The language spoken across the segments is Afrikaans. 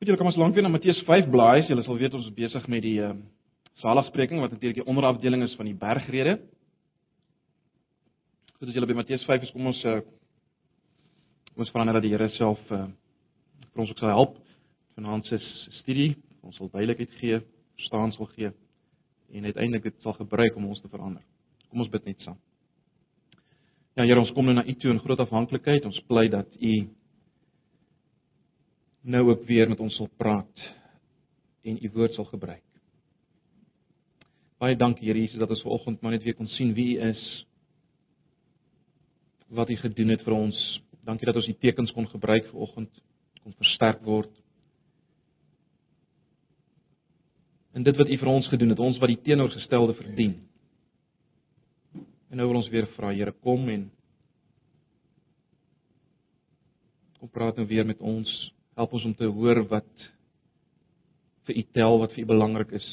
Goed, julle kan ons lank weer na Matteus 5 blaai. Julle sal weet ons is besig met die uh, saligspreking wat natuurlik die onderafdeling is van die bergrede. Goed, as julle by Matteus 5 is, kom ons uh, kom ons vra net dat die Here self uh, vir ons ook sal help vanaand se studie. Ons sal duidelikheid gee, verstaan sal gee en uiteindelik dit sal gebruik om ons te verander. Kom ons bid net saam. Ja Here, ons kom nou na U toe in groot afhanklikheid. Ons pleit dat U nou ook weer met ons sal praat en u woord sal gebruik. Baie dankie Here Jesus dat ons vanoggend maar net weer kon sien wie u is. Wat u gedoen het vir ons. Dankie dat ons die tekens kon gebruik vanoggend kon versterk word. En dit wat u vir ons gedoen het, ons wat die teenoorgestelde verdien. En nou wil ons weer vra Here kom en kom praat nou weer met ons Help ons om te hoor wat vir u tel, wat vir u belangrik is.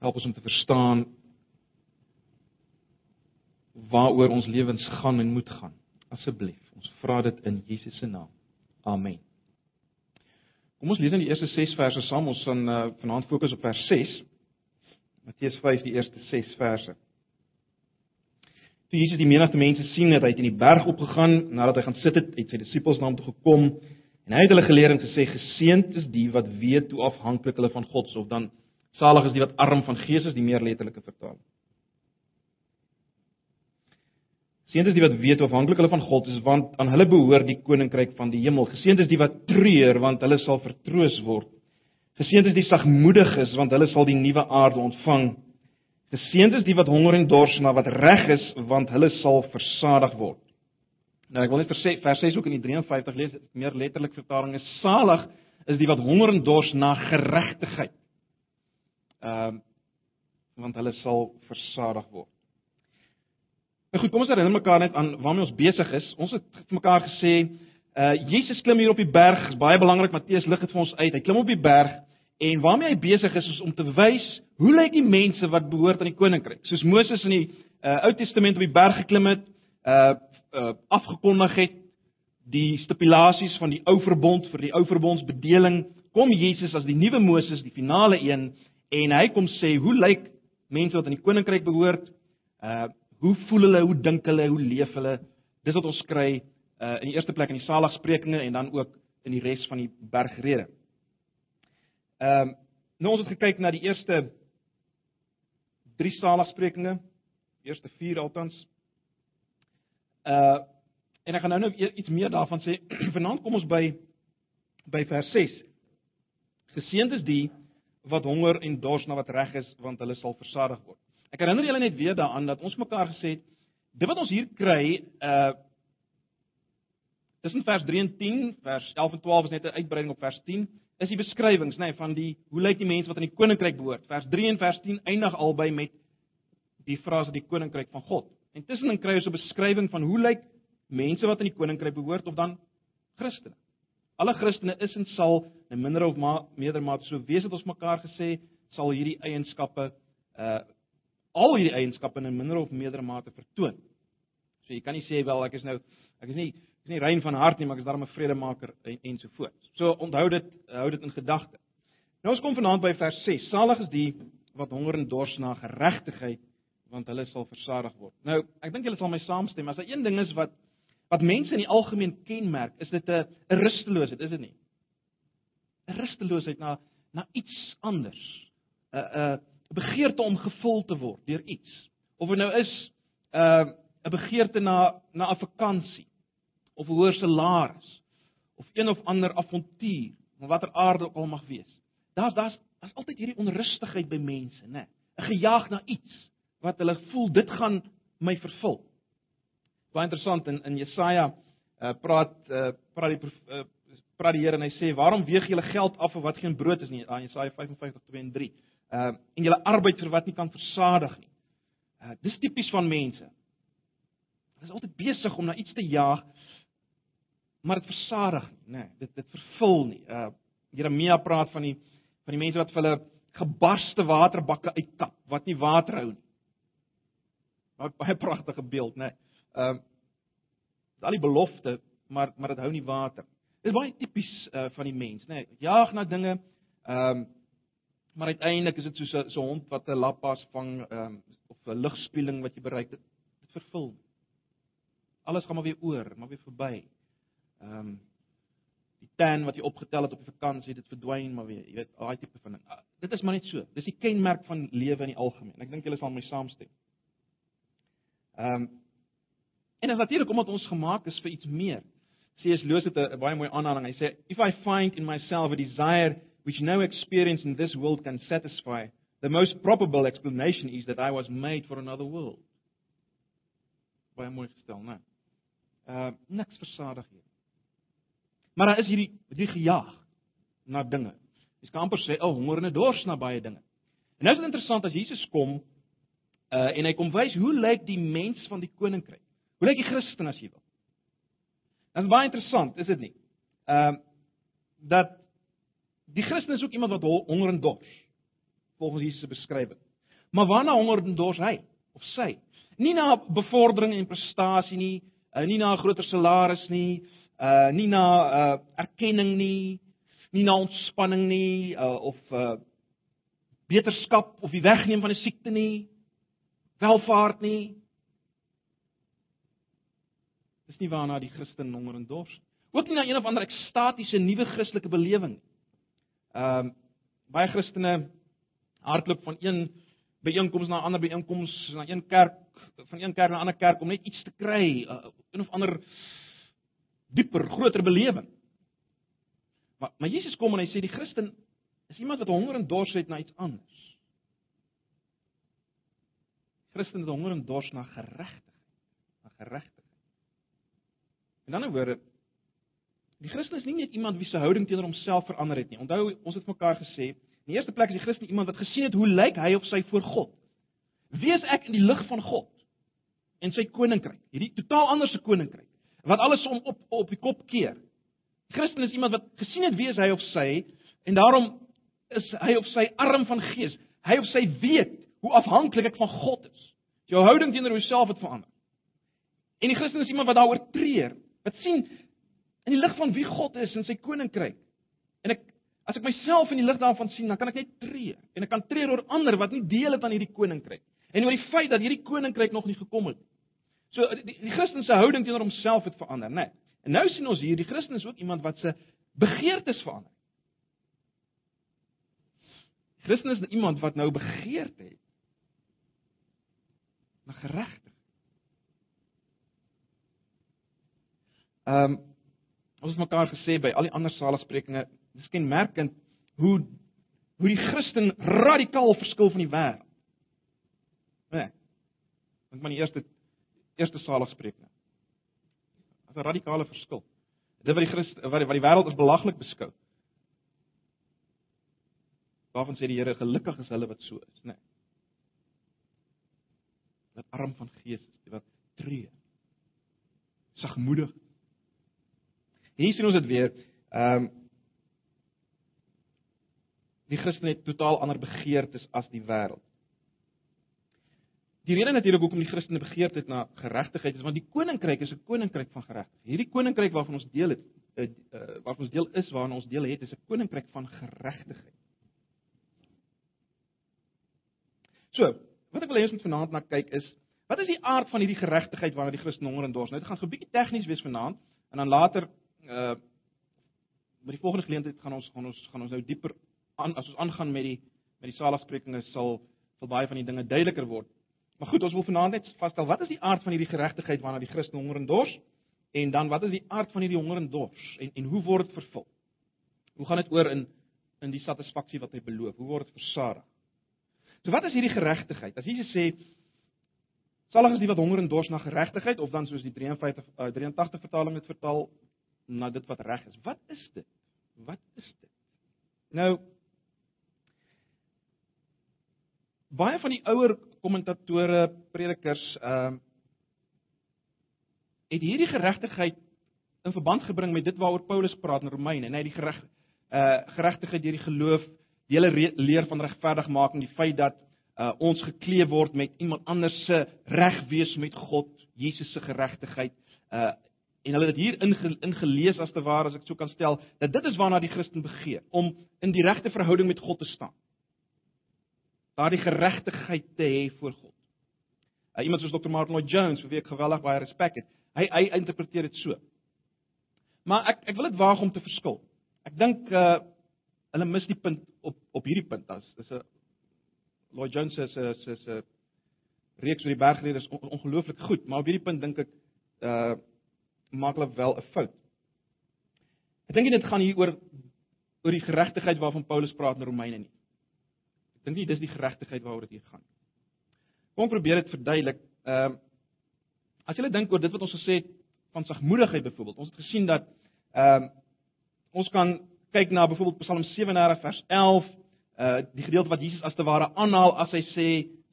Help ons om te verstaan waaroor ons lewens gaan en moet gaan. Asseblief, ons vra dit in Jesus se naam. Amen. Kom ons lees dan die eerste 6 verse saam. Ons gaan uh, vanaand fokus op vers 6. Matteus 5 die eerste 6 verse. Toe Jesus die menigte mense sien het hy uit in die berg opgegaan nadat hy gaan sit het, het sy disippels na hom toe gekom En hy het hulle geleer en gesê geseënd is die wat weet hoe afhanklik hulle van God is of dan salig is die wat arm van gees is, die meer letterlike vertaling. Geseënd is die wat weet hoe afhanklik hulle van God is want aan hulle behoort die koninkryk van die hemel. Geseënd is die wat treur want hulle sal vertroos word. Geseënd is die sagmoediges want hulle sal die nuwe aarde ontvang. Geseënd is die wat honger en dors na wat reg is want hulle sal versadig word. Nou ek wil net vers vers 6 ook in die 53 lees meer letterlik vertaling is salig is die wat honger en dors na geregtigheid. Ehm uh, want hulle sal versadig word. Nou goed, kom ons herinner mekaar net aan waarmee ons besig is. Ons het vir mekaar gesê uh Jesus klim hier op die berg, is baie belangrik Matteus lig dit vir ons uit. Hy klim op die berg en waarmee hy besig is is om te wys hoe lyk die mense wat behoort aan die koninkryk. Soos Moses in die uh Ou Testament op die berg geklim het, uh uh, afgekondig het die stipulasies van die ou verbond vir die ou verbondsbedeling kom Jesus as die nuwe Moses die finale een en hy kom sê hoe lyk mense wat aan die koninkryk behoort? Uh hoe voel hulle hoe dink hulle hoe leef hulle? Dis wat ons kry uh in die eerste plek in die saligsprekinge en dan ook in die res van die bergrede. Ehm uh, nou ons het gekyk na die eerste drie saligsprekinge eerste 4 althans Uh en ek gaan nou nou iets meer daarvan sê. Vanaand kom ons by by vers 6. Geseënd is die wat honger en dors na wat reg is, want hulle sal versadig word. Ek herinner julle net weer daaraan dat ons mekaar gesê het, dit wat ons hier kry, uh tussen vers 3 en 10, vers 11 en 12 is net 'n uitbreiding op vers 10, is die beskrywings, nê, nee, van die hoe lyk die mense wat aan die koninkryk behoort. Vers 3 en vers 10 eindig albei met die frase die koninkryk van God. En tussenin kry ons 'n beskrywing van hoe lyk mense wat aan die koninkryk behoort of dan Christene. Alle Christene is en sal in minder of meerder mate so wees het ons mekaar gesê sal hierdie eienskappe uh al hierdie eienskappe in minder of meerder mate vertoon. So jy kan nie sê wel ek is nou ek is nie ek is nie rein van hart nie, maar ek is darem 'n vredemaker en ensovoorts. So onthou dit hou dit in gedagte. Nou ons kom vanaand by vers 6. Salig is die wat honger en dors na geregtigheid want hulle sal versadig word. Nou, ek dink julle sal my saamstem, as daar een ding is wat wat mense in die algemeen kenmerk, is dit 'n rusteloosheid, is dit nie? 'n Rusteloosheid na na iets anders. 'n 'n begeerte om gevul te word deur iets. Of dit nou is 'n uh, 'n begeerte na na 'n vakansie of 'n hoër salaris of een of ander avontuur, of watter aard ook al mag wees. Daar's daar's daar's altyd hierdie onrustigheid by mense, né? 'n Gejaag na iets wat hulle voel dit gaan my vervul. Baie interessant in in Jesaja uh, praat uh, praat die uh, praat die Here en hy sê waarom weeg julle geld af vir wat geen brood is nie aan Jesaja 55:2 en 3. Uh en julle arbeid vir wat nie kan versadig nie. Uh dis tipies van mense. Hulle is altyd besig om na iets te jaag maar dit versadig nie, nê. Nee, dit dit vervul nie. Uh Jeremia praat van die van die mense wat vir hulle gebarste waterbakke uittap wat nie water hou nie. 'n baie pragtige beeld, né? Nee. Ehm uh, al die belofte, maar maar dit hou nie water. Dit is baie tipies uh, van die mens, né? Nee, jaag na dinge. Ehm um, maar uiteindelik is dit soos 'n so hond wat 'n lappas vang ehm um, of 'n ligspieeling wat jy bereik het. Dit vervul. Alles gaan maar weer oor, maar weer verby. Ehm um, die tan wat jy opgetel het op die vakansie, dit verdwyn maar weer. Jy weet, daai tipe van ding. Ah, dit is maar net so. Dis die kenmerk van lewe in die algemeen. Ek dink julle sal my saamstem. Ehm um, en dit is natuurlik omdat ons gemaak is vir iets meer. C.S. Lewis het 'n baie mooi aanhaling. Hy sê, "If I find in myself a desire which no experience in this world can satisfy, the most probable explanation is that I was made for another world." Baie mooi gestel, né? Uh niks versadig hier. Maar daar is hierdie die gejaag na dinge. Jy kan amper sê, "O, oh, honger en dors na baie dinge." En nou is dit interessant as Jesus kom uh en hy kom wys hoe lyk die mens van die koninkryk? Hoe lyk die Christen as jy wil? Dit is baie interessant, is dit nie? Ehm uh, dat die Christen is ook iemand wat honger en dors volgens Jesus se beskrywing. Maar waarna honger en dors hy of sy? Nie na bevordering en prestasie nie, uh, nie na 'n groter salaris nie, uh nie na uh erkenning nie, nie na ontspanning nie uh, of uh beterskap of die wegneem van 'n siekte nie, welvaart nie. Dis nie waarna die Christen honger en dors. Ook nie na een of ander ekstatiese nuwe Christelike belewing nie. Ehm um, baie Christene hardloop van een byeenkoms na 'n ander byeenkoms, na een kerk van een kerk na 'n ander kerk om net iets te kry, uh, een of ander dieper, groter belewing. Maar maar Jesus kom en hy sê die Christen is iemand wat honger en dors het na iets anders. Christen het honger en dors na geregtigheid, na geregtigheid. In ander woorde, die Christen is nie net iemand wie se houding teenoor homself verander het nie. Onthou, ons het mekaar gesê, in die eerste plek is die Christen iemand wat gesien het hoe lyk hy of sy voor God. Wie is ek in die lig van God en sy koninkryk? Hierdie totaal anderse koninkryk wat alles om op op die kop keer. Christen is iemand wat gesien het wie hy of sy en daarom is hy of sy arm van gees. Hy of sy weet hoe afhanklik ek van God is. Jou houding teenoor jouself het verander. En die Christen is iemand wat daaroor treur, wat sien in die lig van wie God is in sy koninkryk. En ek as ek myself in die lig daarvan sien, dan kan ek net treur en ek kan treur oor ander wat nie deel het aan hierdie koninkryk en oor die feit dat hierdie koninkryk nog nie gekom het. So die, die Christen se houding teenoor homself het verander, né? Nee. En nou sien ons hier die Christen is ook iemand wat se begeertes verander. Christen is iemand wat nou begeerte het na geregtigheid. Ehm um, ons het mekaar gesê by al die ander saligsprekinge, dis kenmerkend hoe hoe die Christen radikaal verskil van die wêreld. Nee. Dink maar die eerste eerste saligsprekinge. Dit is 'n radikale verskil. Dit wat die Christ wat die, wat die wêreld as belaglik beskou. Waarvan sê die Here gelukkig is hulle wat so is, né? Nee. Wat arm van gees is, wat tree. Sagmoedig. Hier sien ons dit weer. Ehm um, die Christen het totaal ander begeertes as die wêreld. Die rede natuurlik hoekom die Christene begeerd het na geregtigheid is want die koninkryk is 'n koninkryk van geregtigheid. Hierdie koninkryk waarvan ons deel het, uh, uh, waarvan ons deel is, waarna ons deel het, is 'n koninkryk van geregtigheid. So, wat ek wil hê ons moet vanaand na kyk is, wat is die aard van hierdie geregtigheid waarna die Christen honger en dors? Nou dit gaan so 'n bietjie tegnies wees vanaand en dan later uh met die volgende geleentheid gaan ons gaan ons gaan ons nou dieper aan as ons aangaan met die met die saligsprekinge sal sal baie van die dinge duideliker word. Maar goed, ons wil vanaand net vasstel wat is die aard van hierdie geregtigheid waarna die Christen honger en dors en dan wat is die aard van hierdie honger en dors en en hoe word dit vervul? Hoe gaan dit oor in in die satisfaksie wat hy beloof? Hoe word dit versadig? So wat is hierdie geregtigheid? As Jesus sê salig is die wat honger en dors na geregtigheid of dan soos die 53 uh, 83 vertaling dit vertaal na dit wat reg is. Wat is dit? Wat is dit? Nou baie van die ouer kommentatore, predikers, ehm uh, het hierdie geregtigheid in verband gebring met dit waaroor Paulus praat in Romeine, en hy die gereg uh geregtigheid deur die geloof, die hele leer van regverdigmaking, die feit dat uh ons geklee word met iemand anders se reg wees met God, Jesus se geregtigheid, uh en hulle het dit hier ingelees as te ware as ek so kan stel dat dit is waarna die Christen begeer om in die regte verhouding met God te staan. Daardie geregtigheid te hê voor God. Uh, iemand soos Dr. Martin Lloyd Jones, vir wie ek geweldig baie respek het, hy hy interpreteer dit so. Maar ek ek wil dit waag om te verskil. Ek dink uh hulle mis die punt op op hierdie punt. Dit is 'n Lloyd Jones se se se reeks oor die bergrede is on, ongelooflik goed, maar op hierdie punt dink ek uh maak hulle wel 'n fout. Ek dink dit gaan hier oor oor die geregtigheid waarvan Paulus praat in Romeine nie. Ek dink nie dis die geregtigheid waaroor dit hier gaan nie. Kom probeer dit verduidelik. Ehm uh, as jy dink oor dit wat ons gesê het van sagmoedigheid byvoorbeeld. Ons het gesien dat ehm uh, ons kan kyk na byvoorbeeld Psalm 37 vers 11, uh die gedeelte wat Jesus as te ware aanhaal as hy sê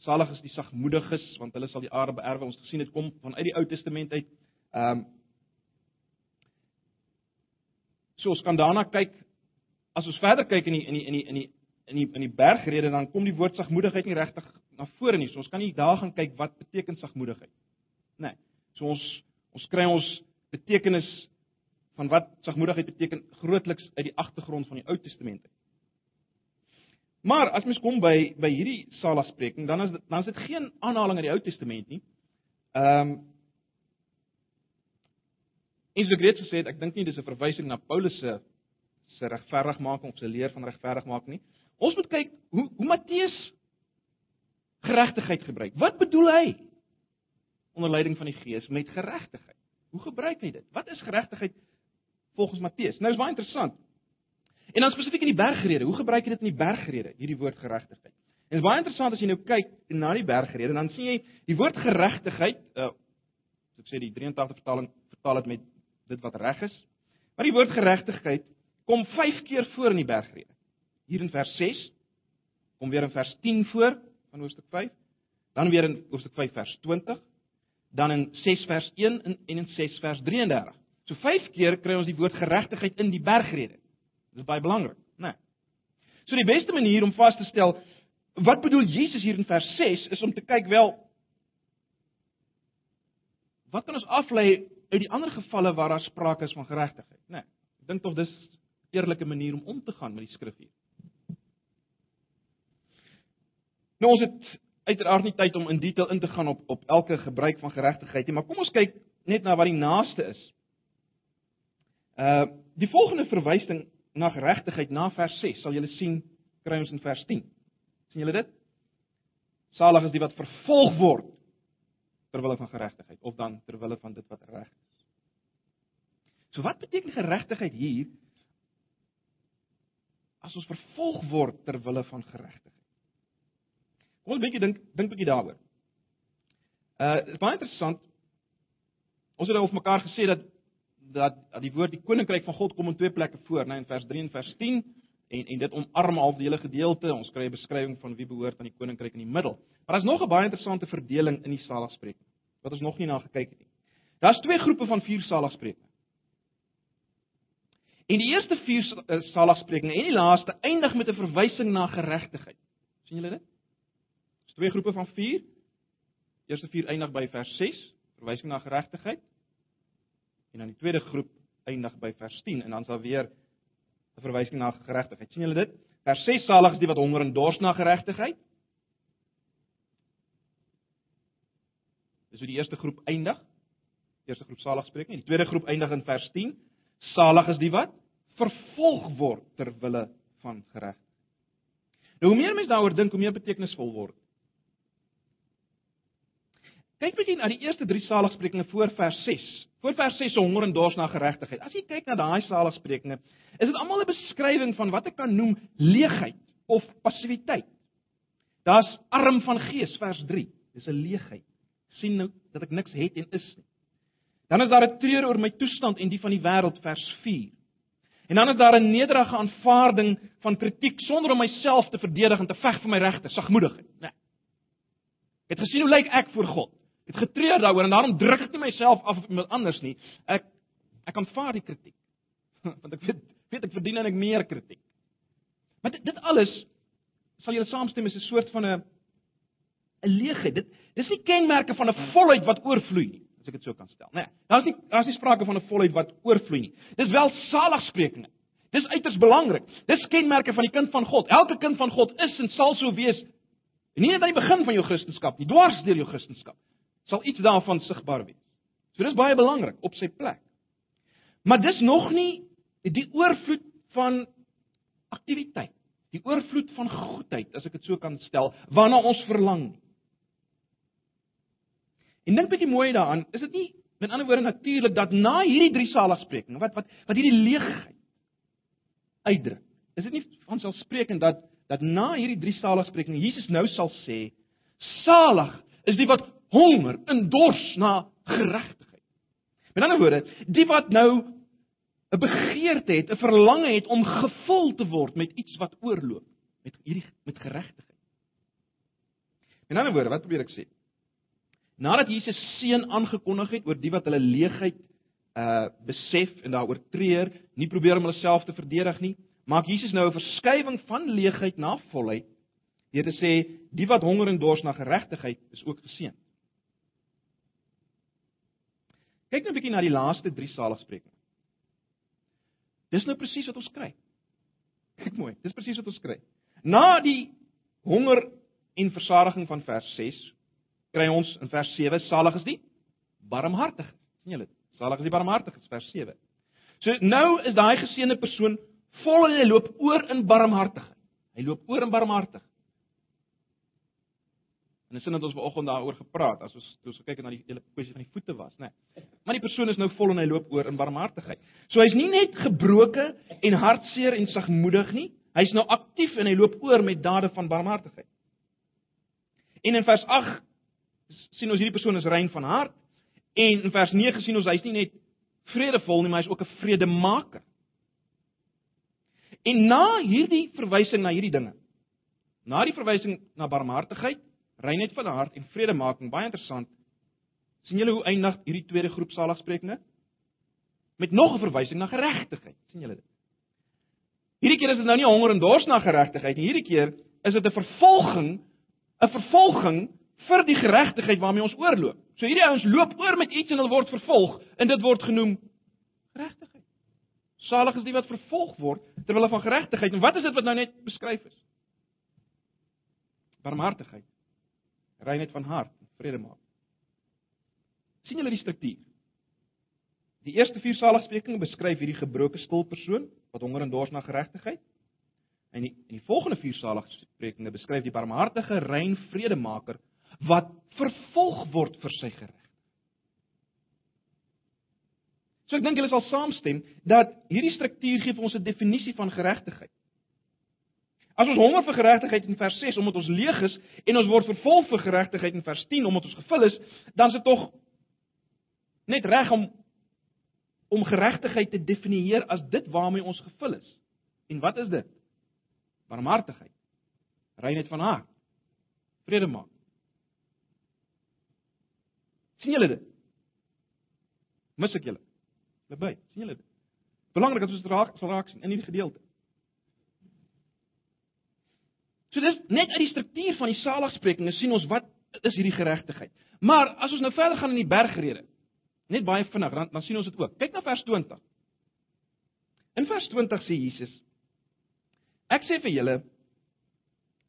salig is die sagmoediges want hulle sal die aarde beerwe. Ons gesien dit kom vanuit die Ou Testament uit. Um, So ons kan daarna kyk as ons verder kyk in die in die in die in die in die in die bergrede dan kom die woord sagmoedigheid nie regtig na vore nie. So ons kan nie daar gaan kyk wat beteken sagmoedigheid. Nee. So ons ons kry ons betekenis van wat sagmoedigheid beteken grootliks uit die agtergrond van die Ou Testament. Maar as mens kom by by hierdie salaspreking, dan is dan is dit geen aanhaling uit die Ou Testament nie. Ehm um, En soos ek reeds gesê het, ek dink nie dis 'n verwysing na Paulus se se regverdigmaking of sy leer van regverdigmaking nie. Ons moet kyk hoe hoe Matteus geregtigheid gebruik. Wat bedoel hy onder leiding van die Gees met geregtigheid? Hoe gebruik hy dit? Wat is geregtigheid volgens Matteus? Nou is baie interessant. En dan spesifiek in die bergrede, hoe gebruik hy dit in die bergrede, hierdie woord geregtigheid? En dit is baie interessant as jy nou kyk na die bergrede, dan sien jy die woord geregtigheid, uh, so ek sê die 83 vertaling vertaal dit met dit wat reg is. Maar die woord geregtigheid kom 5 keer voor in die bergrede. Hier in vers 6 kom weer in vers 10 voor van hoofstuk 5, dan weer in hoofstuk 5 vers 20, dan in 6 vers 1 en in 6 vers 33. So 5 keer kry ons die woord geregtigheid in die bergrede. Dit is baie belangrik, né? Nee. So die beste manier om vas te stel wat bedoel Jesus hier in vers 6 is om te kyk wel wat kan ons aflei uit die ander gevalle waar daar sprake is van geregtigheid, né? Nee, ek dink tog dis 'n eerlike manier om om te gaan met die skrif hier. Nou ons het uiteraard nie tyd om in detail in te gaan op op elke gebruik van geregtigheid nie, maar kom ons kyk net na wat die naaste is. Uh die volgende verwysing na geregtigheid na vers 6 sal julle sien kry ons in vers 10. sien julle dit? Salig is die wat vervolg word ter wille van geregtigheid of dan ter wille van dit wat reg is. So wat beteken geregtigheid hier? As ons vervolg word ter wille van geregtigheid. Kom ons bietjie dink dink bietjie daaroor. Uh is baie interessant. Ons het nou of mekaar gesê dat dat die woord die koninkryk van God kom in twee plekke voor, né, in vers 3 en vers 10 en en dit omarm half die hele gedeelte. Ons kry 'n beskrywing van wie behoort aan die koninkryk in die middel. Maar daar's nog 'n baie interessante verdeling in die saligspreek wat ons nog nie na gekyk het nie. Daar's twee groepe van vier saligspreek. En die eerste vier eh, saligsprekinge en die laaste eindig met 'n verwysing na geregtigheid. sien julle dit? Dis twee groepe van vier. Eerste vier eindig by vers 6, verwysing na geregtigheid. En dan die tweede groep eindig by vers 10 en dan sal weer 'n verwysing na geregtigheid. sien julle dit? Vers 6 salig is die wat honger en dors na geregtigheid. Dis hoe die eerste groep eindig. Die eerste groep salig spreek nie. Die tweede groep eindig in vers 10. Salig is die wat vervolg word ter wille van geregtigheid. Nou hoe meer mense daaroor dink, hoe meer betekenisvol word. Kyk bietjie na die eerste 3 saligsprekinge voor vers 6. Voor vers 6 se honger en dors na geregtigheid. As jy kyk na daai saligsprekinge, is dit almal 'n beskrywing van wat ek kan noem leegheid of passiwiteit. Daar's arm van gees vers 3. Dis 'n leegheid. sien nou dat ek niks het en is nie. Dan is daar 'n treur oor my toestand en die van die wêreld vers 4. En dan is daar 'n nederige aanvaarding van kritiek sonder om myself te verdedig en te veg vir my regte, sagmoedigheid, né? Nee. Het gesien hoe lyk ek voor God? Het getreur daaroor en daarom druk ek nie myself af op iemand anders nie. Ek ek aanvaar die kritiek. Want ek weet weet ek verdien en ek meer kritiek. Maar dit, dit alles sal julle saamstem is 'n soort van 'n 'n leegheid. Dit dis nie kenmerke van 'n volheid wat oorvloei nie. as ek dit so kan stel. Nee, daar's nie daar's nie sprake van 'n volheid wat oorvloei nie. Dis wel saligsprekinge. Dis uiters belangrik. Dis kenmerke van die kind van God. Elke kind van God is en sal so wees. En nie net aan die begin van jou Christendom nie, dwars deur jou Christendom sal iets daarvan sigbaar wees. So dis baie belangrik op sy plek. Maar dis nog nie die oorvloed van aktiwiteit, die oorvloed van goedheid, as ek dit so kan stel, waarna ons verlang. En dink bietjie mooi daaraan, is dit nie met ander woorde natuurlik dat na hierdie drie saligsprekinge wat wat wat hierdie leegheid uitdruk. Is dit nie vanselfsprekend dat dat na hierdie drie saligsprekinge Jesus nou sal sê salig is die wat honger en dors na geregtigheid. Met ander woorde, die wat nou 'n begeerte het, 'n verlange het om gevul te word met iets wat oorloop, met hierdie met geregtigheid. Met ander woorde, wat probeer ek sê? Nadat Jesus seën aangekondig het oor die wat hulle leegheid uh besef en daaroor treur, nie probeer om hulle self te verdedig nie, maak Jesus nou 'n verskywing van leegheid na volheid deur te sê die wat honger en dors na geregtigheid is ook geseën. Kyk nou 'n bietjie na die laaste 3 saligsprekinge. Dis nou presies wat ons kry. Kyk mooi, dis presies wat ons kry. Na die honger en versadiging van vers 6 kry ons in vers 7 salig is die barmhartiges. sien julle dit? Salig is die barmhartiges vers 7. So nou is daai geseënde persoon vol en hy loop oor in barmhartigheid. Hy loop oor in barmhartigheid. En dis net ons vanoggend daaroor gepraat as ons toe ons kyk na die hele kwessie van die voete was, né? Nee. Maar die persoon is nou vol en hy loop oor in barmhartigheid. So hy's nie net gebroke en hartseer en sagmoedig nie, hy's nou aktief en hy loop oor met dade van barmhartigheid. En in vers 8 sien ons hierdie persoon is rein van hart En in vers 9 sien ons hy's nie net vredevol nie, maar hy's ook 'n vredemaker. En na hierdie verwysing na hierdie dinge, na die verwysing na barmhartigheid, reinheid van hart en vredemaking, baie interessant. sien julle hoe eindig hierdie tweede groep saligsprekinge? Met nog 'n verwysing na geregtigheid. sien julle dit? Hierdie keer is dit nou nie honger en dors na geregtigheid nie. Hierdie keer is dit 'n vervolging, 'n vervolging vir die geregtigheid waarmee ons oorloop. So hierdie ouens loop oor met iets en hulle word vervolg en dit word genoem geregtigheid. Salig is die wat vervolg word ter wille van geregtigheid. En wat is dit wat nou net beskryf is? Barmhartigheid. Reinheid van hart, vrede maak. sien julle die struktuur? Die eerste vier saligsprekinge beskryf hierdie gebroke stil persoon wat honger en dors na geregtigheid. En die, die volgende vier saligsprekinge beskryf die barmhartige, rein vredemaker wat vervolg word vir sy gereg. So ek dink julle sal saamstem dat hierdie struktuur gee vir ons 'n definisie van geregtigheid. As ons honger vir geregtigheid in vers 6 omdat ons leeg is en ons word vervolg vir geregtigheid in vers 10 omdat ons gevul is, dan is dit tog net reg om om geregtigheid te definieer as dit waarmee ons gevul is. En wat is dit? Barmhartigheid. Reinheid van hart. Vrede maak sien julle dit? Mis ek julle? Naby, sien julle dit? Belangrik dat ons dit raak sal raak sien in hierdie gedeelte. So dis net uit die struktuur van die saligsprekinge sien ons wat is hierdie geregtigheid. Maar as ons nou verder gaan in die bergrede, net baie vinnig, dan, dan sien ons dit ook. Kyk na vers 20. In vers 20 sê Jesus: Ek sê vir julle,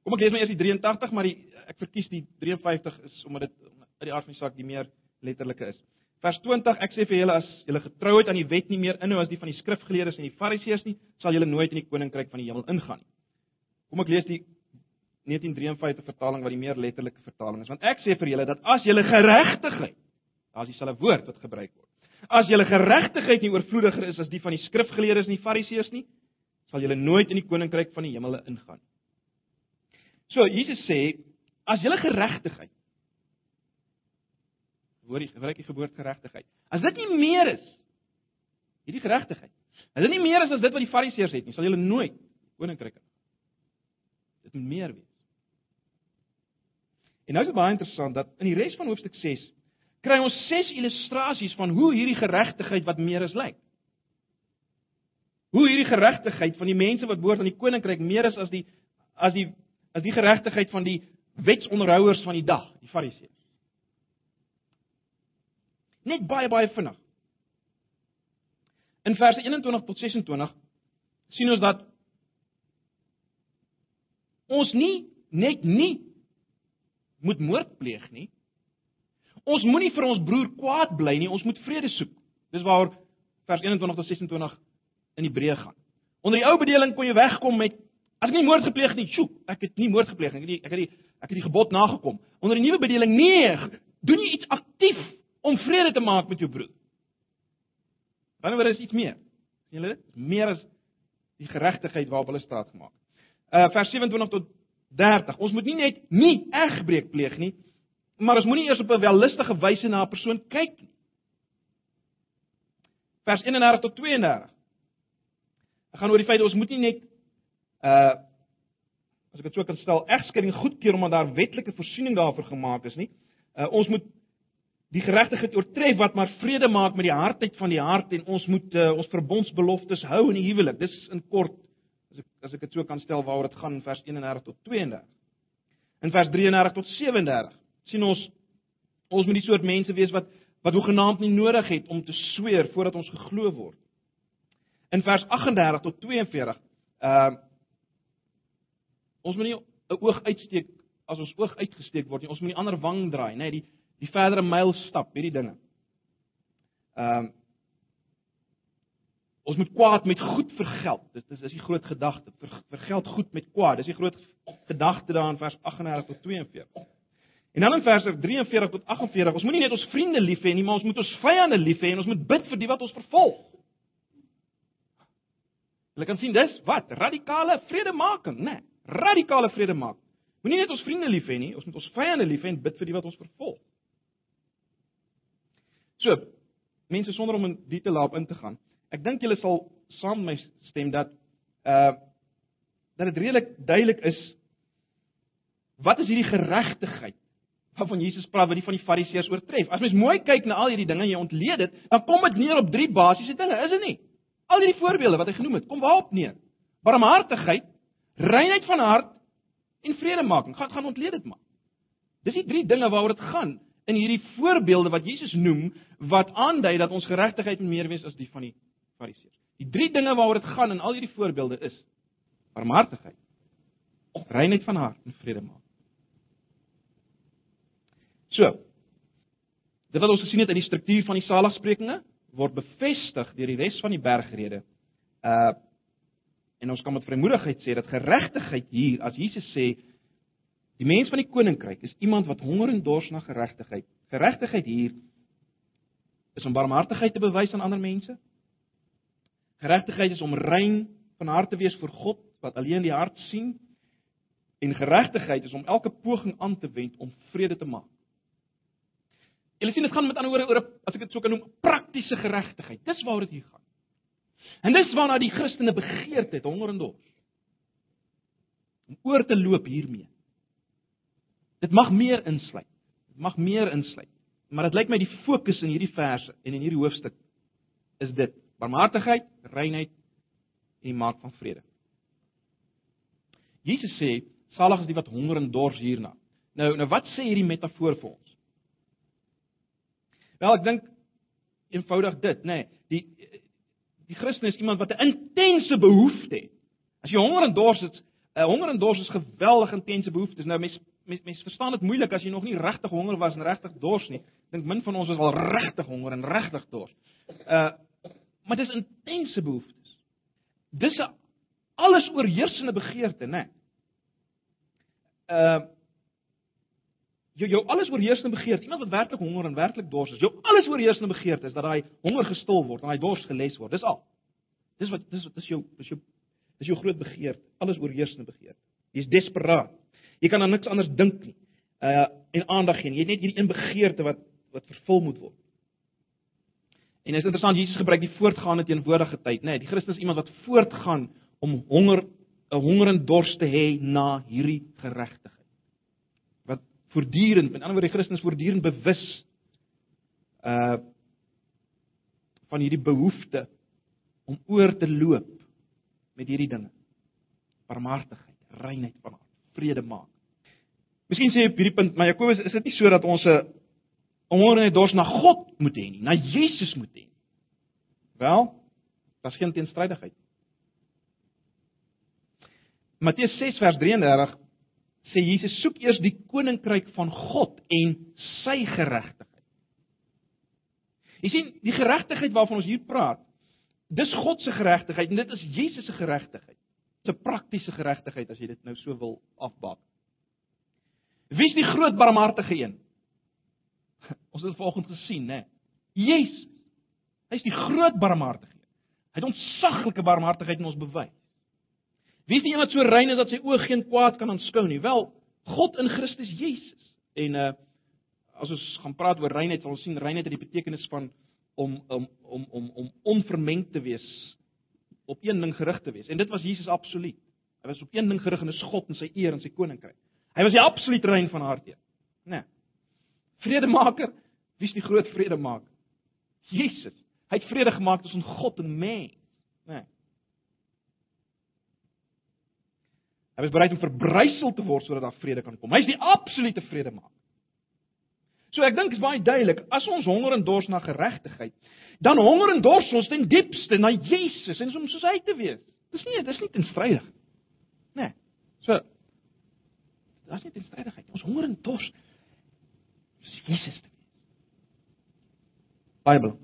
kom ek lees maar eers die 83, maar die ek verkies die 53 is omdat dit uit die aard van die saak die meer letterlike is. Vers 20 ek sê vir julle as julle getrouheid aan die wet nie meer inhou as die van die skrifgeleerdes en die fariseërs nie, sal julle nooit in die koninkryk van die hemel ingaan nie. Kom ek lees die 1953 vertaling wat die meer letterlike vertaling is. Want ek sê vir julle dat as julle geregtigheid, daar's dieselfde woord wat gebruik word. As julle geregtigheid nie oorvloediger is as die van die skrifgeleerdes en die fariseërs nie, sal julle nooit in die koninkryk van die hemel ingaan. So Jesus sê as julle geregtigheid hoor die gebruik die geboortgeregtigheid. As dit nie meer is hierdie geregtigheid. As dit nie meer is as dit wat die fariseërs het nie, sal julle nooit koninkryk hê. Dit moet meer wees. En nou is dit baie interessant dat in die res van hoofstuk 6 kry ons ses illustrasies van hoe hierdie geregtigheid wat meer is lyk. Hoe hierdie geregtigheid van die mense wat behoort aan die koninkryk meer is as die as die as die geregtigheid van die wetsonderhouers van die dag, die fariseërs. Net baie baie vinnig. In verse 21 tot 26 sien ons dat ons nie net nie moet moord pleeg nie. Ons moenie vir ons broer kwaad bly nie, ons moet vrede soek. Dis waar vers 21 tot 26 in Hebreë gaan. Onder die ou bedeling kon jy wegkom met as ek nie moord gepleeg nie, sjoe, ek het nie moord gepleeg nie. Ek het die ek het die ek het die gebod nagekom. Onder die nuwe bedeling nee, doen jy iets aktief om vrede te maak met jou broer. Wanneer is iets meer? sien julle dit? Meer as die geregtigheid waarop hulle staat gemaak. Uh vers 27 tot 30. Ons moet nie net nie egbreek pleeg nie, maar ons moenie eers op 'n wellustige wyse na 'n persoon kyk nie. Vers 31 tot 32. Ek gaan oor die feit ons moet nie net uh as ek dit so kan stel, egskeiding goedkeur omdat daar wetlike voorsiening daarvoor gemaak is nie. Uh ons moet die geregtigheid oortref wat maar vrede maak met die hardheid van die hart en ons moet uh, ons verbondsbeloftes hou in die huwelik. Dis in kort as ek as ek dit so kan stel waaroor dit gaan in vers 31 tot 32. In vers 33 tot 37 sien ons ons moet die soort mense wees wat wat hoegenaamd nie nodig het om te sweer voordat ons geglo word. In vers 38 tot 42 uh ons moet nie 'n oog uitsteek as ons oog uitgesteek word nie. Ons moet nie ander wang draai, nee, die die verdere myl stap, hierdie dinge. Ehm um, ons moet kwaad met goed vergeld. Dit is is die groot gedagte. Ver, vergeld goed met kwaad. Dis die groot gedagte daar in vers 38 tot 42. En dan in vers 43 tot 48, ons moenie net ons vriende lief hê nie, maar ons moet ons vyande lief hê en ons moet bid vir die wat ons vervolg. Jy kan sien dis wat radikale vredemaking, né? Nee, radikale vredemaking. Moenie net ons vriende lief hê nie, ons moet ons vyande lief hê en bid vir die wat ons vervolg. So, mense sonder om in detail op in te gaan. Ek dink julle sal saam met my stem dat uh dat dit redelik duidelik is wat is hierdie geregtigheid waarvan Jesus praat wat die van die Fariseërs oortref. As mens mooi kyk na al hierdie dinge en jy ontleed dit, dan kom dit neer op drie basiese dinge, is dit nie? Al hierdie voorbeelde wat hy genoem het, kom waarop neer? Barmhartigheid, reinheid van hart en vredemaking. Gaan gaan ontleed dit maar. Dis die drie dinge waaroor dit gaan in hierdie voorbeelde wat Jesus noem wat aandui dat ons geregtigheid meer wees as die van die Fariseërs. Die drie dinge waaroor dit gaan in al hierdie voorbeelde is barmhartigheid, reinheid van hart en vrede maak. So. Dit wat ons gesien het in die struktuur van die saligsprekinge word bevestig deur die res van die bergrede. Uh en ons kan met vrymoedigheid sê dat geregtigheid hier as Jesus sê Die mens van die koninkryk is iemand wat honger en dors na geregtigheid. Geregtigheid hier is om barmhartigheid te bewys aan ander mense. Geregtigheid is om rein van hart te wees vir God wat alleen die hart sien. En geregtigheid is om elke poging aan te wend om vrede te maak. Julle sien dit gaan met ander woorde oor as ek dit sou kan noem praktiese geregtigheid. Dis waaroor dit hier gaan. En dis waarna die Christene begeerd het, honger en dors. Om oor te loop hiermee. Dit mag meer insluit. Dit mag meer insluit. Maar dit lyk my die fokus in hierdie verse en in hierdie hoofstuk is dit: barmhartigheid, reinheid en maak van vrede. Jesus sê: "Salig is die wat honger en dors hierna." Nou, nou wat sê hierdie metafoor vir ons? Wel, ek dink eenvoudig dit, nê, nee, die die Christen is iemand wat 'n intense behoefte het. As jy honger en dors het, 'n uh, honger en dors is geweldig intense behoeftes. Nou mens mens mens verstaan dit moeilik as jy nog nie regtig honger was en regtig dors nie. Dink min van ons is al regtig honger en regtig dors. Uh maar dis intense behoeftes. Dis 'n alles oorheersende begeerte, né? Nee. Uh jou jou alles oorheersende begeerte, iemand wat werklik honger en werklik dors is, jou alles oorheersende begeerte is dat daai honger gestil word en daai dors geles word. Dis al. Dis wat dis wat dis jou dis jou dis jou groot begeerte, alles oorheersende begeerte. Jy's desperaat. Jy kan aan niks anders dink nie. Uh en aandag gee. Jy het net hierdie een begeerte wat wat vervul moet word. En is interessant Jesus gebruik die voortgaande teenwoordige tyd, nê? Nee, die Christus is iemand wat voortgaan om honger 'n honger en dors te hê na hierdie geregtigheid. Wat voortdurend, met ander woorde, die Christus voortdurend bewus uh van hierdie behoefte om oor te loop met hierdie dinge. Barmhartigheid, reinheid van hart vrede maak. Miskien sê op hierdie punt, maar Jakobus, is dit nie so dat ons 'n honger en dors na God moet hê nie, na Jesus moet hê. Wel, daar's geen teenstrydigheid. Matteus 6 vers 33 sê Jesus soek eers die koninkryk van God en sy geregtigheid. Jy sien, die geregtigheid waarvan ons hier praat, dis God se geregtigheid en dit is Jesus se geregtigheid. 'n praktiese geregtigheid as jy dit nou so wil afbak. Wie is die groot barmhartige een? Ons het vanoggend gesien, né? Jesus. Hy's die groot barmhartige een. Hy het ontsaglike barmhartigheid in ons bewys. Wie is die een wat so rein is dat sy oë geen kwaad kan aanskou nie? Wel, God in Christus Jesus. En uh as ons gaan praat oor reinheid, sal ons sien reinheid het die betekenis van om om om om om onvermeng te wees, op een ding gerig te wees. En dit was Jesus absoluut. Hy was op een ding gerig en dis God en sy eer en sy koninkryk. Hy was die absoluut rein van harte. Nee. Vredemaker, wie is die groot vredemaker? Jesus. Hy het vrede gemaak tussen God en mens. Né? Nee. Hy was bereid om verbrysel te word sodat daar vrede kan kom. Hy is die absolute vredemaker. So ek dink is baie duidelik, as ons honger en dors na geregtigheid, dan honger en dors ons ten diepste na Jesus en om soos hy te wees. Dis nie, dis nie tenstrydig. Nee. So dis nie tenstrydigheid. Ons honger en dors is Jesus te wees. Bybel.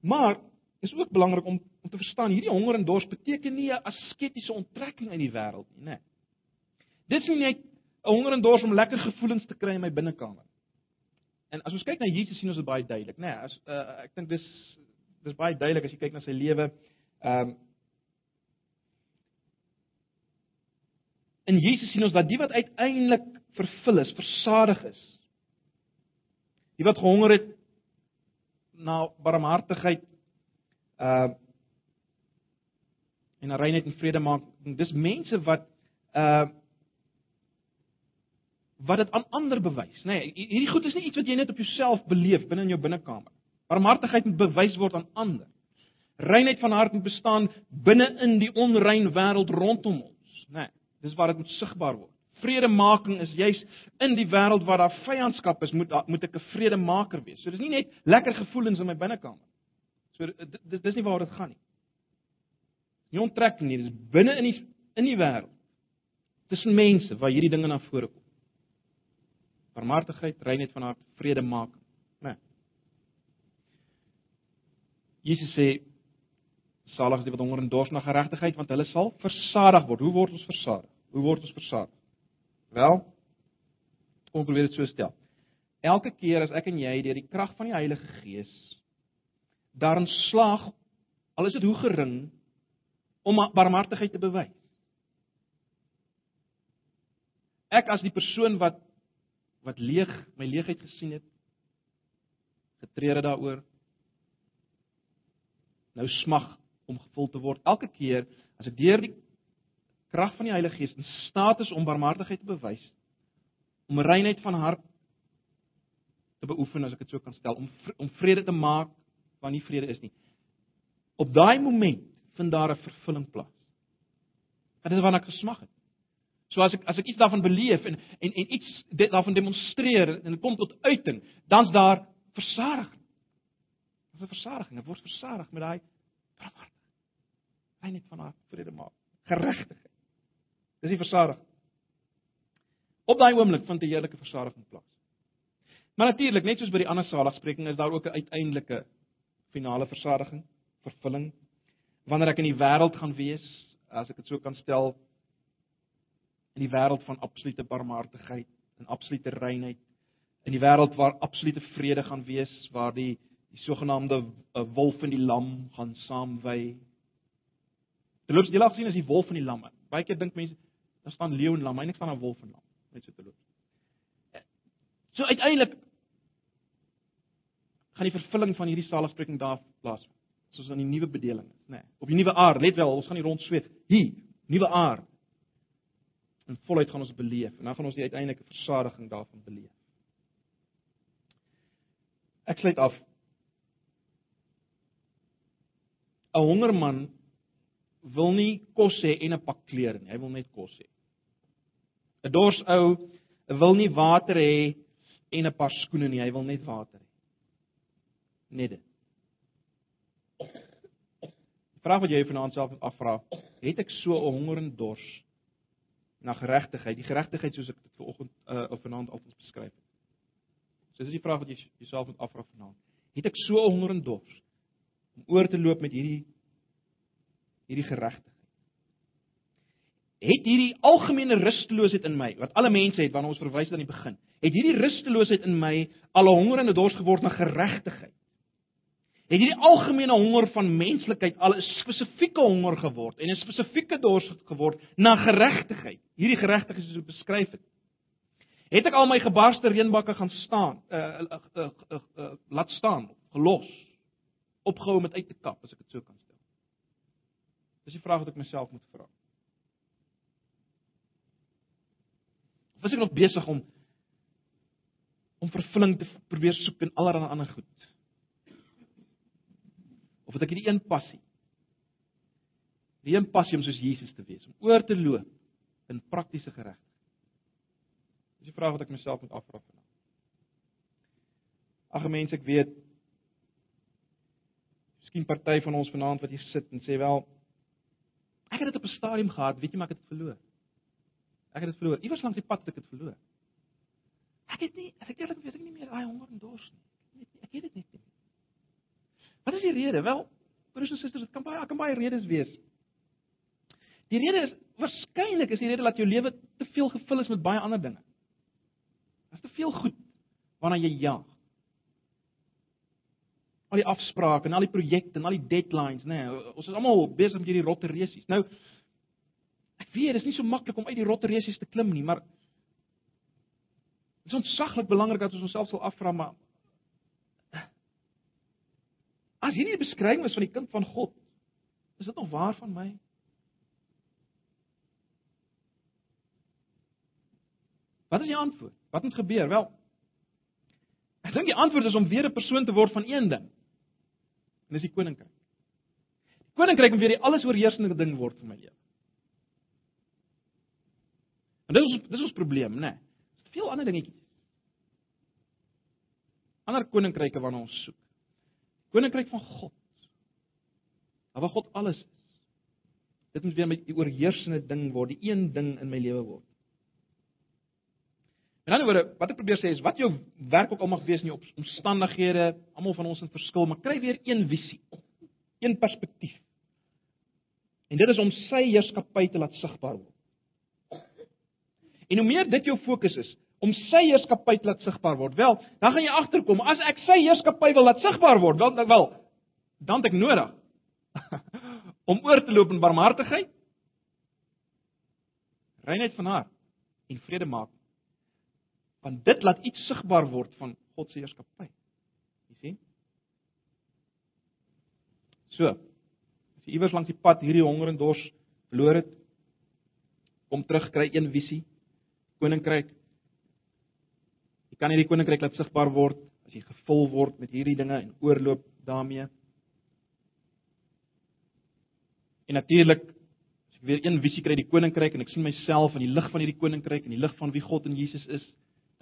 Maar is ook belangrik om om te verstaan hierdie honger en dors beteken nie 'n asketiese onttrekking uit die wêreld nie, né? Nee. Dit is nie net 'n honger en dors om lekker gevoelens te kry in my binnekamer. En as ons kyk na Jesus sien ons dit baie duidelik, né? Nee, as uh, ek dink dis dis baie duidelik as jy kyk na sy lewe. Ehm um, In Jesus sien ons dat die wat uiteindelik vervul is, versadig is. Die wat gehonger het na barmhartigheid, uh en reinheid en vrede maak. Dis mense wat uh wat dit aan ander bewys, nê. Nee, hierdie goed is nie iets wat jy net op jouself beleef binne in jou binnekamer. Barmhartigheid moet bewys word aan ander. Reinheid van hart moet bestaan binne in die onrein wêreld rondom ons, nê. Nee, dis waar dit moet sigbaar word. Vredemaking is juis in die wêreld waar daar vyandskap is, moet moet ek 'n vredemaker wees. So dis nie net lekker gevoelens in my binnekamer. So dit dis nie waar dit gaan nie. Nie onttrekking nie, dis binne in die in die wêreld. Tussen mense waar hierdie dinge na vore kom. Barmhartigheid, reinheid van hart, vrede maak, né? Nee. Jesus sê salig is die wat honger en dors na geregtigheid want hulle sal versadig word. Hoe word ons versadig? Hoe word ons versadig? Wel, kom probeer dit so stel. Elke keer as ek en jy deur die krag van die Heilige Gees daarin slaag al is dit hoe gering om barmhartigheid te bewys. Ek as die persoon wat wat leeg my leegheid gesien het getreur daaroor nou smag om gevul te word elke keer as ek deur die krag van die Heilige Gees in staat is om barmhartigheid te bewys om reinheid van hart te beoefen as ek dit so kan stel om om vrede te maak waar nie vrede is nie. Op daai oomblik vind daar 'n vervulling plaas. Dit is waarna ek gesmag het. So as ek as ek iets daarvan beleef en en en iets dit daarvan demonstreer en dit kom tot uiting, dan's daar versadiging. Dis 'n versadiging, ek word versadig met daai verwagting. Hy net van haar vrede maak, geregtigheid. Dis die versadiging. Op daai oomblik vind 'n heerlike versadiging plaas. Maar natuurlik, net soos by die ander saligspreking is daar ook 'n uiteindelike finale versadiging, vervulling wanneer ek in die wêreld gaan wees, as ek dit so kan stel, in die wêreld van absolute barmhartigheid en absolute reinheid, in die wêreld waar absolute vrede gaan wees, waar die die sogenaamde eh, wolf en die lam gaan saamwy. Terloops, jy laat sien as die wolf en die lam. Baie keer dink mense daar staan leeu en lam, eintlik staan daar wolf en lam, net so terloops. So uiteindelik gaan die vervulling van hierdie saligspreking daar plaasvind. Soos aan die nuwe bedeling, nê. Nee, op die nuwe aarde, let wel, ons gaan nie rond sweet hier, nuwe aarde. In volheid gaan ons beleef en dan gaan ons die uiteindelike versadiging daarvan beleef. Ek sluit af. 'n Hongerman wil nie kos hê en 'n pak klere nie, hy wil net kos hê. 'n Dors ou wil nie water hê en 'n paar skoene nie, hy wil net water hê. net dit. Vraag wat jy vanaand self afvra, het ek so 'n honger en dors na geregtigheid, die geregtigheid soos ek dit vanoggend uh, of vanaand altyd beskryf het. So dis die vraag wat jy jouself moet afvra vanaand. Het ek so 'n honger en dors om oor te loop met hierdie hierdie geregtigheid? Het hierdie algemene rusteloosheid in my wat alle mense het wanneer ons verwys aan die begin, het hierdie rusteloosheid in my al 'n honger en 'n dors geword na geregtigheid? het hierdie algemene honger van menslikheid al 'n spesifieke honger geword en 'n spesifieke dors geword na geregtigheid. Hierdie geregtigheid is so beskryf het. Het ek al my gebarste reënbakke gaan staan, uh, uh, uh, uh, uh laat staan, gelos, opgehou met uit te kap as ek dit so kan stel. Dis die vraag wat ek myself moet vra. Of is ek nog besig om om vervulling te probeer soek in allerlei ander goed? Of het ek hierdie een passie? Die een passie om soos Jesus te wees, om oor te loop in praktiese geregtigheid. Dis die vraag wat ek myself moet afvra vanaand. Ag mense, ek weet Miskien party van ons vanaand wat hier sit en sê wel ek het dit op 'n stadium gehad, weet jy maar ek het dit verloor. Ek het dit verloor. Iewers langs die pad het ek dit verloor. Ek het nie, ek eerlik weet ek nie meer daai honger en dors nie. Ek weet dit nie. Wat is die rede? Wel, broers en susters, dit kan baie kan baie redes wees. Die rede is waarskynlik is die rede dat jou lewe te veel gevul is met baie ander dinge. Daar's te veel goed waarna jy jag. Al die afsprake en al die projekte en al die deadlines, nê. Nee, ons is almal besig met hierdie rotte resies. Nou ek weet, dit is nie so maklik om uit die rotte resies te klim nie, maar dit is ontsaglik belangrik dat ons onsself sal afvra maar As hierdie die beskrywing is van die kind van God, is dit nog waar van my? Wat is die antwoord? Wat moet gebeur? Wel, ek dink die antwoord is om weer 'n persoon te word van een ding. En dis die koninkryk. Die koninkryk moet weer die alles oorheersende ding word vir my lewe. En dit is dis ons probleem, né? Nee. Daar's veel ander dingetjies. Ander koninkryke waarna ons soek. Koninkryk van God. Waar God alles is. Dit moet weer met die oorheersende ding word, die een ding in my lewe word. En dan oor wat ek probeer sê is wat jou werk ook al mag wees in jou omstandighede, almal van ons het verskil, maar kry weer een visie, een perspektief. En dit is om sy heerskappy te laat sigbaar word. En hoe meer dit jou fokus is, om sy heerskappy te laat sigbaar word. Wel, dan gaan jy agterkom as ek sy heerskappy wil laat sigbaar word, wel wel dan het ek nodig om oor te loop in barmhartigheid, reinheid van hart en vrede maak. Want dit laat iets sigbaar word van God se heerskappy. Jy sien? So. As jy iewers langs die pad hierdie honger en dors verloor het, kom terug kry een visie. Koninkryk Jy kan hierdie koninkryk laat sigbaar word as jy gevul word met hierdie dinge en oorloop daarmee. En natuurlik as ek weer een visie kry die koninkryk en ek sien myself in die lig van hierdie koninkryk en die lig van wie God en Jesus is,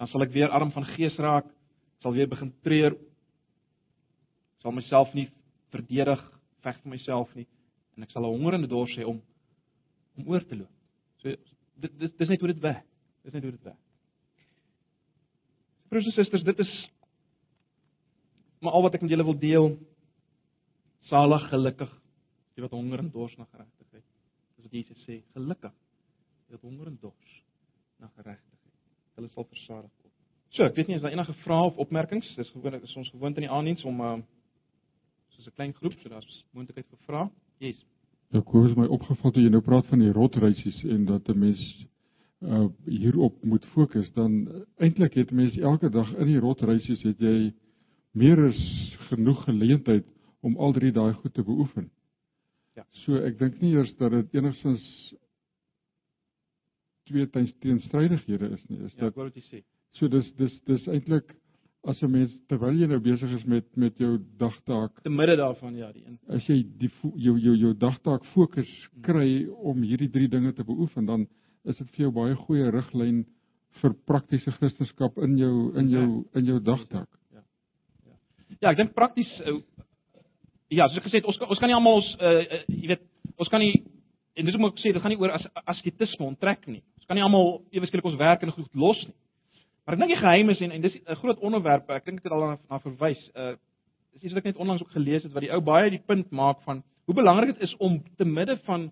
dan sal ek weer arm van gees raak, sal weer begin treur. Sal myself nie verdedig, veg vir myself nie en ek sal 'n honger en 'n dors hê om om oor te loop. So dit dit dis net hoe dit werk. Dis net hoe dit werk. Broers en susters, dit is maar al wat ek met julle wil deel. Salig, gelukkig, die wat honger en dors na geregtigheid. Dis wat Jesus sê, gelukkig die wat honger en dors na geregtigheid. Hulle sal versadig word. So, ek weet nie as daar enige vrae of opmerkings, dis gewoonlik is ons gewoond in die aandiens om uh soos 'n klein groep, so daar's moontlikheid vir vrae. Yes. Ek het my opgeval toe jy nou praat van die rotreisies en dat 'n mens uh hierop moet fokus dan eintlik het mense elke dag in die rotreisies het jy meer as genoeg geleentheid om al drie daai goed te beoefen. Ja. So ek dink nie eers dat dit enigstens twee teenstrydighede is nie. Is ja, dit wat jy sê? So dis dis dis eintlik as 'n mens terwyl jy nou besig is met met jou dagtaak te midde daarvan ja, die een. As jy die jou jou jou dagtaak fokus hmm. kry om hierdie drie dinge te beoefen dan is dit vir jou baie goeie riglyn vir praktiese Christendom in jou in jou in jou dagtaak. Ja. Ja. Ja, ek dink prakties uh, ja, soos ek gesê het, ons kan, ons kan nie almal ons uh, uh, jy weet, ons kan nie en dis om ek sê dit gaan nie oor as asketisme onttrek nie. Ons kan nie almal ewe skielik ons werk en goed los nie. Maar ek dink die geheim is en en dis 'n groot onderwerp. Ek dink dit het al na, na verwys. Uh dis iets wat ek net onlangs ook gelees het wat die ou baie die punt maak van hoe belangrik dit is om te midde van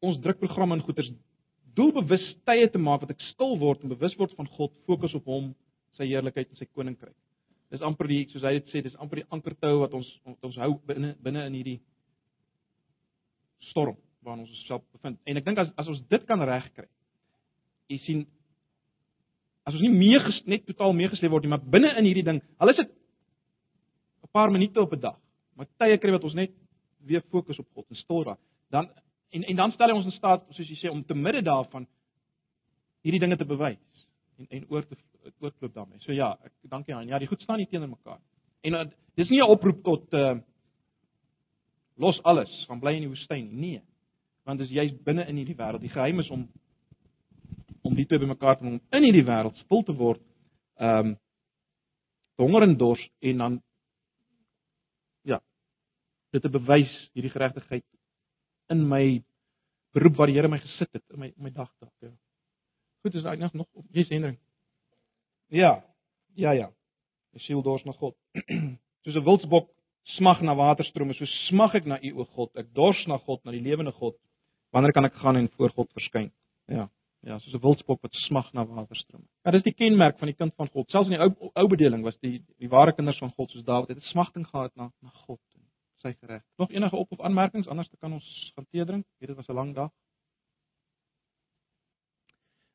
ons drukprogramme en goeters doelbewus tye te maak wat ek stil word en bewus word van God, fokus op hom, sy heerlikheid en sy koninkryk. Dis amper die soos hy dit sê, dis amper die ankertou wat ons wat ons hou binne binne in hierdie storm waarin ons osself bevind. En ek dink as as ons dit kan regkry. Jy sien as ons nie meeges net totaal meegesleep word nie, maar binne in hierdie ding, al is dit 'n paar minute op 'n dag, maar tye kry wat ons net weer fokus op God en stil raak, dan en en dan stel hy ons in staat, soos jy sê, om te midde daarvan hierdie dinge te bewys en en oor te oorklop daarmee. So ja, ek dankie aan. Ja, die goed staan nie teenoor mekaar. En uh, dis nie 'n oproep tot uh los alles, gaan bly in die woestyn nie. Nee. Want dis juist binne in hierdie wêreld. Die geheim is om om die twee bymekaar te bring om in hierdie wêreld stil te word. Ehm um, honger en dors en dan ja, dit te bewys hierdie geregtigheid in my beroep waar die Here my gesit het in my my dagtaak. Ja. Goed, is eintlik nog op Jesus Hendrik. Ja. Ja ja. Die siel dors na God. Soos 'n wildsbok smag na waterstrome, so smag ek na U o God. Ek dors na God, na die lewende God. Wanneer kan ek gaan en voor God verskyn? Ja. Ja, soos 'n wildsbok wat smag na waterstrome. Ja, dis die kenmerk van die kind van God. Selfs in die ou ou bedeling was die die ware kinders van God soos Dawid het 'n smagting gehad na na God sy gereg. Nog enige op of aanmerkings anders kan ons gaan tee drink. Dit was 'n lang dag.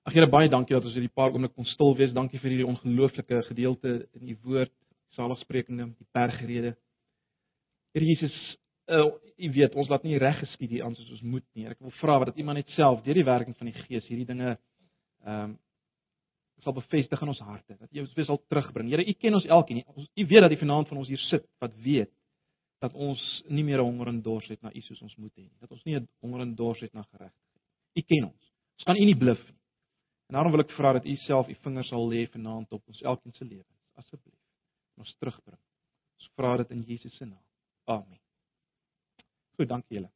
Ag Here baie dankie dat ons hierdie paar oomblik kon stil wees. Dankie vir hierdie ongelooflike gedeelte in u woord, saligsprekinge, die bergrede. Here Jesus, uh, u weet ons laat nie reg geskied hier aan soos ons moet nie. Ek wil vra dat iemand net self deur die werking van die Gees hierdie dinge ehm um, sal bevestig in ons harte. Dat jy ons weer sal terugbring. Here, u ken ons elkeen. U weet dat die vanaand van ons hier sit wat weet dat ons nie meer honger en dors het na u soos ons moet hê nie. Dat ons nie honger en dors het na geregtigheid. U ken ons. Ons kan u nie bluf nie. En daarom wil ek vra dat u self u vingers sal lê vanaand op ons elkeen se lewens, asseblief. Ons terugbring. Ons vra dit in Jesus se naam. Amen. Goed, dankie julle.